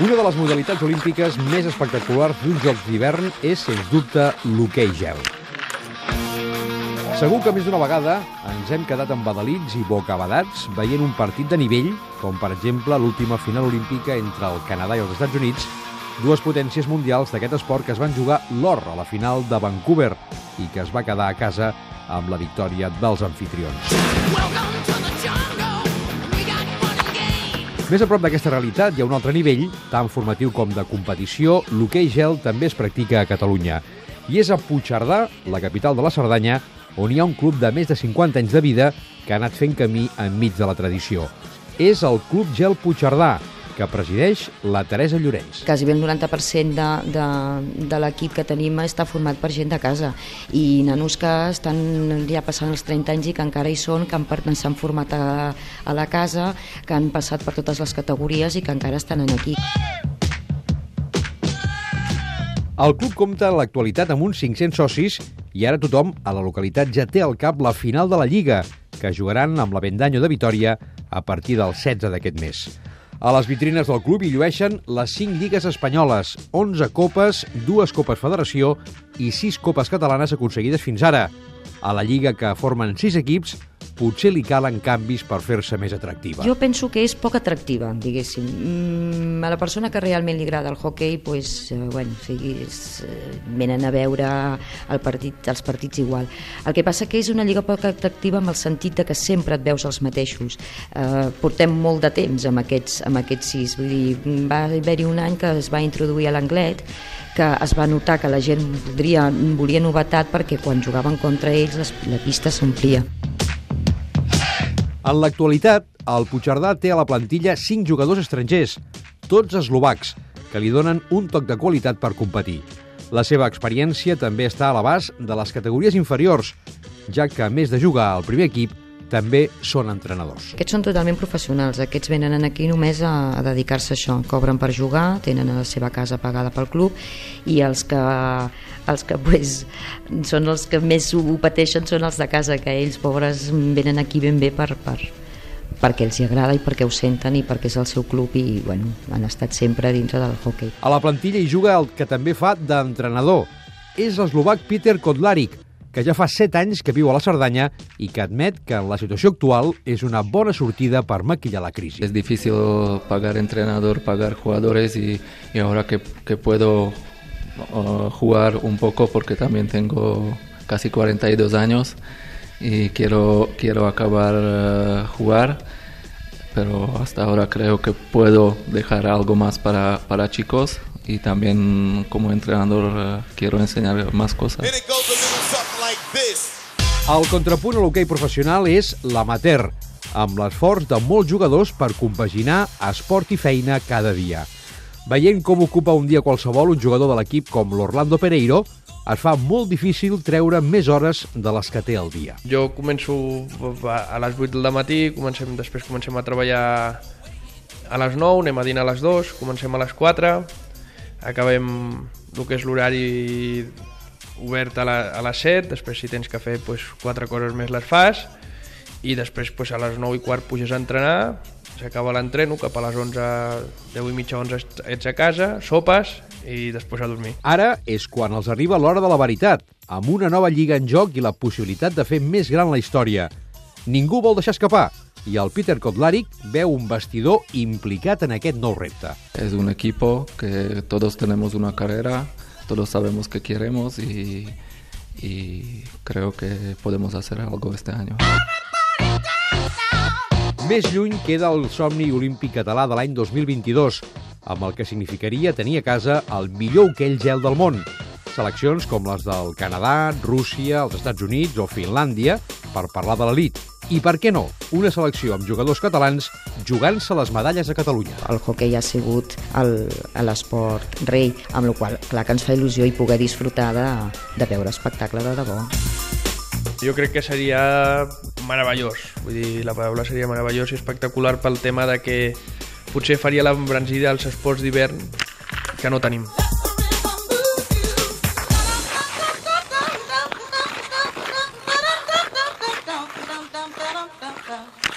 Una de les modalitats olímpiques més espectaculars d'uns Jocs d'hivern és, sens dubte, l'hoquei gel. Segur que més d'una vegada ens hem quedat embadalits i bocabadats veient un partit de nivell, com per exemple l'última final olímpica entre el Canadà i els Estats Units, dues potències mundials d'aquest esport que es van jugar l'or a la final de Vancouver i que es va quedar a casa amb la victòria dels anfitrions. Més a prop d'aquesta realitat hi ha un altre nivell, tant formatiu com de competició. L'hoquei gel també es practica a Catalunya. I és a Puigcerdà, la capital de la Cerdanya, on hi ha un club de més de 50 anys de vida que ha anat fent camí enmig de la tradició. És el Club Gel Puigcerdà, que presideix la Teresa Llorenç. Quasi bé el 90% de, de, de l'equip que tenim està format per gent de casa i nanos que estan ja passant els 30 anys i que encara hi són, que s'han format a, a la casa, que han passat per totes les categories i que encara estan en aquí. El club compta en l'actualitat amb uns 500 socis i ara tothom a la localitat ja té al cap la final de la Lliga, que jugaran amb la Vendanyo de Vitoria a partir del 16 d'aquest mes. A les vitrines del club hi llueixen les 5 lligues espanyoles, 11 copes, dues copes federació i 6 copes catalanes aconseguides fins ara. A la lliga que formen 6 equips potser li calen canvis per fer-se més atractiva. Jo penso que és poc atractiva, diguéssim. Mm, a la persona que realment li agrada el hockey, pues, eh, bueno, sigui, és, eh, venen a veure el partit, els partits igual. El que passa que és una lliga poc atractiva amb el sentit de que sempre et veus els mateixos. Eh, portem molt de temps amb aquests, amb aquests sis. Vull dir, va haver-hi un any que es va introduir a l'anglet que es va notar que la gent voldria, volia novetat perquè quan jugaven contra ells la pista s'omplia. En l'actualitat, el Puigcerdà té a la plantilla 5 jugadors estrangers, tots eslovacs, que li donen un toc de qualitat per competir. La seva experiència també està a l'abast de les categories inferiors, ja que, a més de jugar al primer equip, també són entrenadors. Aquests són totalment professionals, aquests venen aquí només a, a dedicar-se a això, cobren per jugar, tenen la seva casa pagada pel club i els que, els que pues, són els que més ho pateixen són els de casa, que ells pobres venen aquí ben bé per, per, perquè els hi agrada i perquè ho senten i perquè és el seu club i bueno, han estat sempre dintre del hockey. A la plantilla hi juga el que també fa d'entrenador. És l'eslovac Peter Kodlarik, que ja fa 7 anys que viu a la Cerdanya i que admet que en la situació actual és una bona sortida per maquillar la crisi. Es difícil pagar entrenador, pagar jugadores y, y ahora que, que puedo uh, jugar un poco porque también tengo casi 42 años y quiero, quiero acabar uh, jugar pero hasta ahora creo que puedo dejar algo más para, para chicos y también como entrenador uh, quiero enseñar más cosas. El contrapunt a l'hoquei professional és l'amater, amb l'esforç de molts jugadors per compaginar esport i feina cada dia. Veient com ocupa un dia qualsevol un jugador de l'equip com l'Orlando Pereiro, es fa molt difícil treure més hores de les que té al dia. Jo començo a les 8 del matí, comencem, després comencem a treballar a les 9, anem a dinar a les 2, comencem a les 4, acabem el que és l'horari obert a, la, a les 7, després si tens que fer pues, quatre coses més les fas, i després pues, a les 9 i quart puges a entrenar, s'acaba l'entreno, cap a les 11, 10 i mitja, 11 ets a casa, sopes i després a dormir. Ara és quan els arriba l'hora de la veritat, amb una nova lliga en joc i la possibilitat de fer més gran la història. Ningú vol deixar escapar, i el Peter Kotlarik veu un vestidor implicat en aquest nou repte. És un equipo que todos tenemos una carrera, todos sabemos que queremos y, y creo que podemos hacer algo este año. Més lluny queda el somni olímpic català de l'any 2022, amb el que significaria tenir a casa el millor hoquell gel del món. Seleccions com les del Canadà, Rússia, els Estats Units o Finlàndia, per parlar de l'elit. I per què no? Una selecció amb jugadors catalans jugant-se les medalles a Catalunya. El hockey ha sigut l'esport rei, amb la qual clar que ens fa il·lusió i poder disfrutar de, de veure espectacle de debò. Jo crec que seria meravellós, vull dir, la paraula seria meravellós i espectacular pel tema de que potser faria l'embranzida als esports d'hivern que no tenim. Gracias.